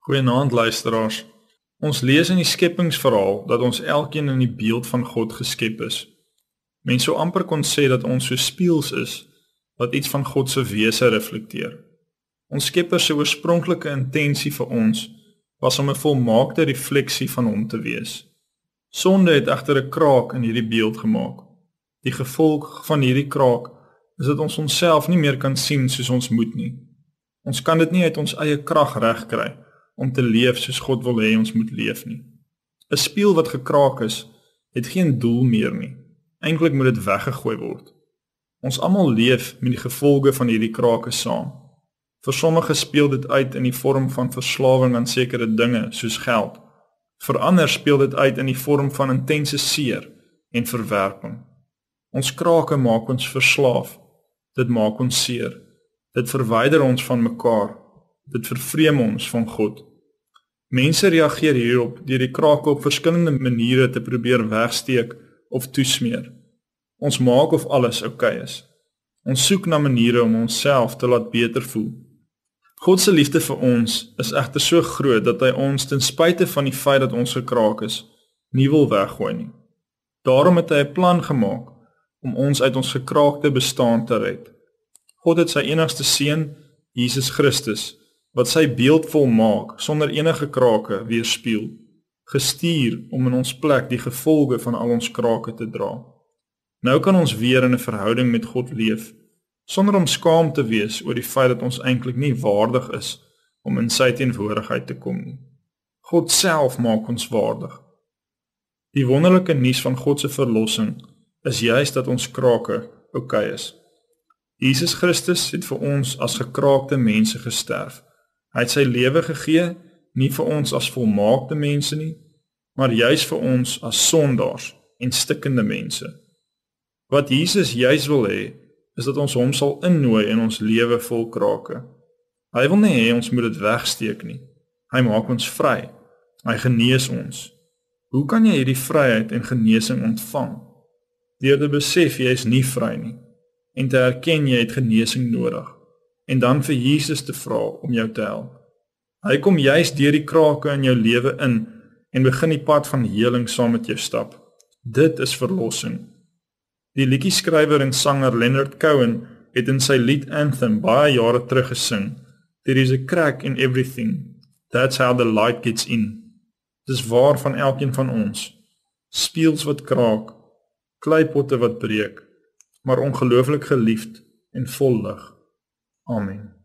Goeienaand luisteraars. Ons lees in die skepingsverhaal dat ons elkeen in die beeld van God geskep is. Mense sou amper kon sê dat ons so spieëls is wat iets van God se wese reflekteer. Ons Skepper se oorspronklike intensie vir ons was om 'n volmaakte refleksie van hom te wees. Sonde het egter 'n kraak in hierdie beeld gemaak. Die gevolg van hierdie kraak is dat ons onsself nie meer kan sien soos ons moet nie. Ons kan dit nie uit ons eie krag regkry om te leef soos God wil hê ons moet leef nie. 'n Spieël wat gekraak is, het geen doel meer nie. Eintlik moet dit weggegooi word. Ons almal leef met die gevolge van hierdie krake saam. Vir sommige speel dit uit in die vorm van verslawing aan sekere dinge soos geld. Vir ander speel dit uit in die vorm van intense seer en verwerping. Ons krake maak ons verslaaf. Dit maak ons seer. Dit verwyder ons van mekaar. Dit vervreem ons van God. Mense reageer hierop deur die krake op verskillende maniere te probeer wegsteek of toesmeer. Ons maak of alles oukei okay is. Ons soek na maniere om onsself te laat beter voel. God se liefde vir ons is egter so groot dat hy ons ten spyte van die feit dat ons gekraak is, nie wil weggooi nie. Daarom het hy 'n plan gemaak om ons uit ons gekraakte bestaan te red. God het sy enigste seun, Jesus Christus, wat sy beeld volmaak sonder enige krake weerspieël gestuur om in ons plek die gevolge van al ons krake te dra. Nou kan ons weer in 'n verhouding met God leef sonder om skaam te wees oor die feit dat ons eintlik nie waardig is om in sy teenwoordigheid te kom nie. God self maak ons waardig. Die wonderlike nuus van God se verlossing is juis dat ons krake oukei okay is. Jesus Christus het vir ons as gekraakte mense gesterf Hy het sy lewe gegee nie vir ons as volmaakte mense nie, maar juis vir ons as sondaars en stikkende mense. Wat Jesus juis wil hê, is dat ons hom sal innooi in ons lewe vol krake. Hy wil nie hê ons moet dit wegsteek nie. Hy maak ons vry. Hy genees ons. Hoe kan jy hierdie vryheid en genesing ontvang? Deur te besef jy is nie vry nie en te erken jy het genesing nodig en dan vir Jesus te vra om jou te help. Hy kom juis deur die krake in jou lewe in en begin die pad van heling saam met jou stap. Dit is verlossing. Die liedjie-skrywer en sanger Leonard Cohen het in sy lied Anthem baie jare terug gesing. There is a crack in everything. That's how the light gets in. Dis waar van elkeen van ons. Speels wat kraak, kleipotte wat breek, maar ongelooflik geliefd en vol lig. homem.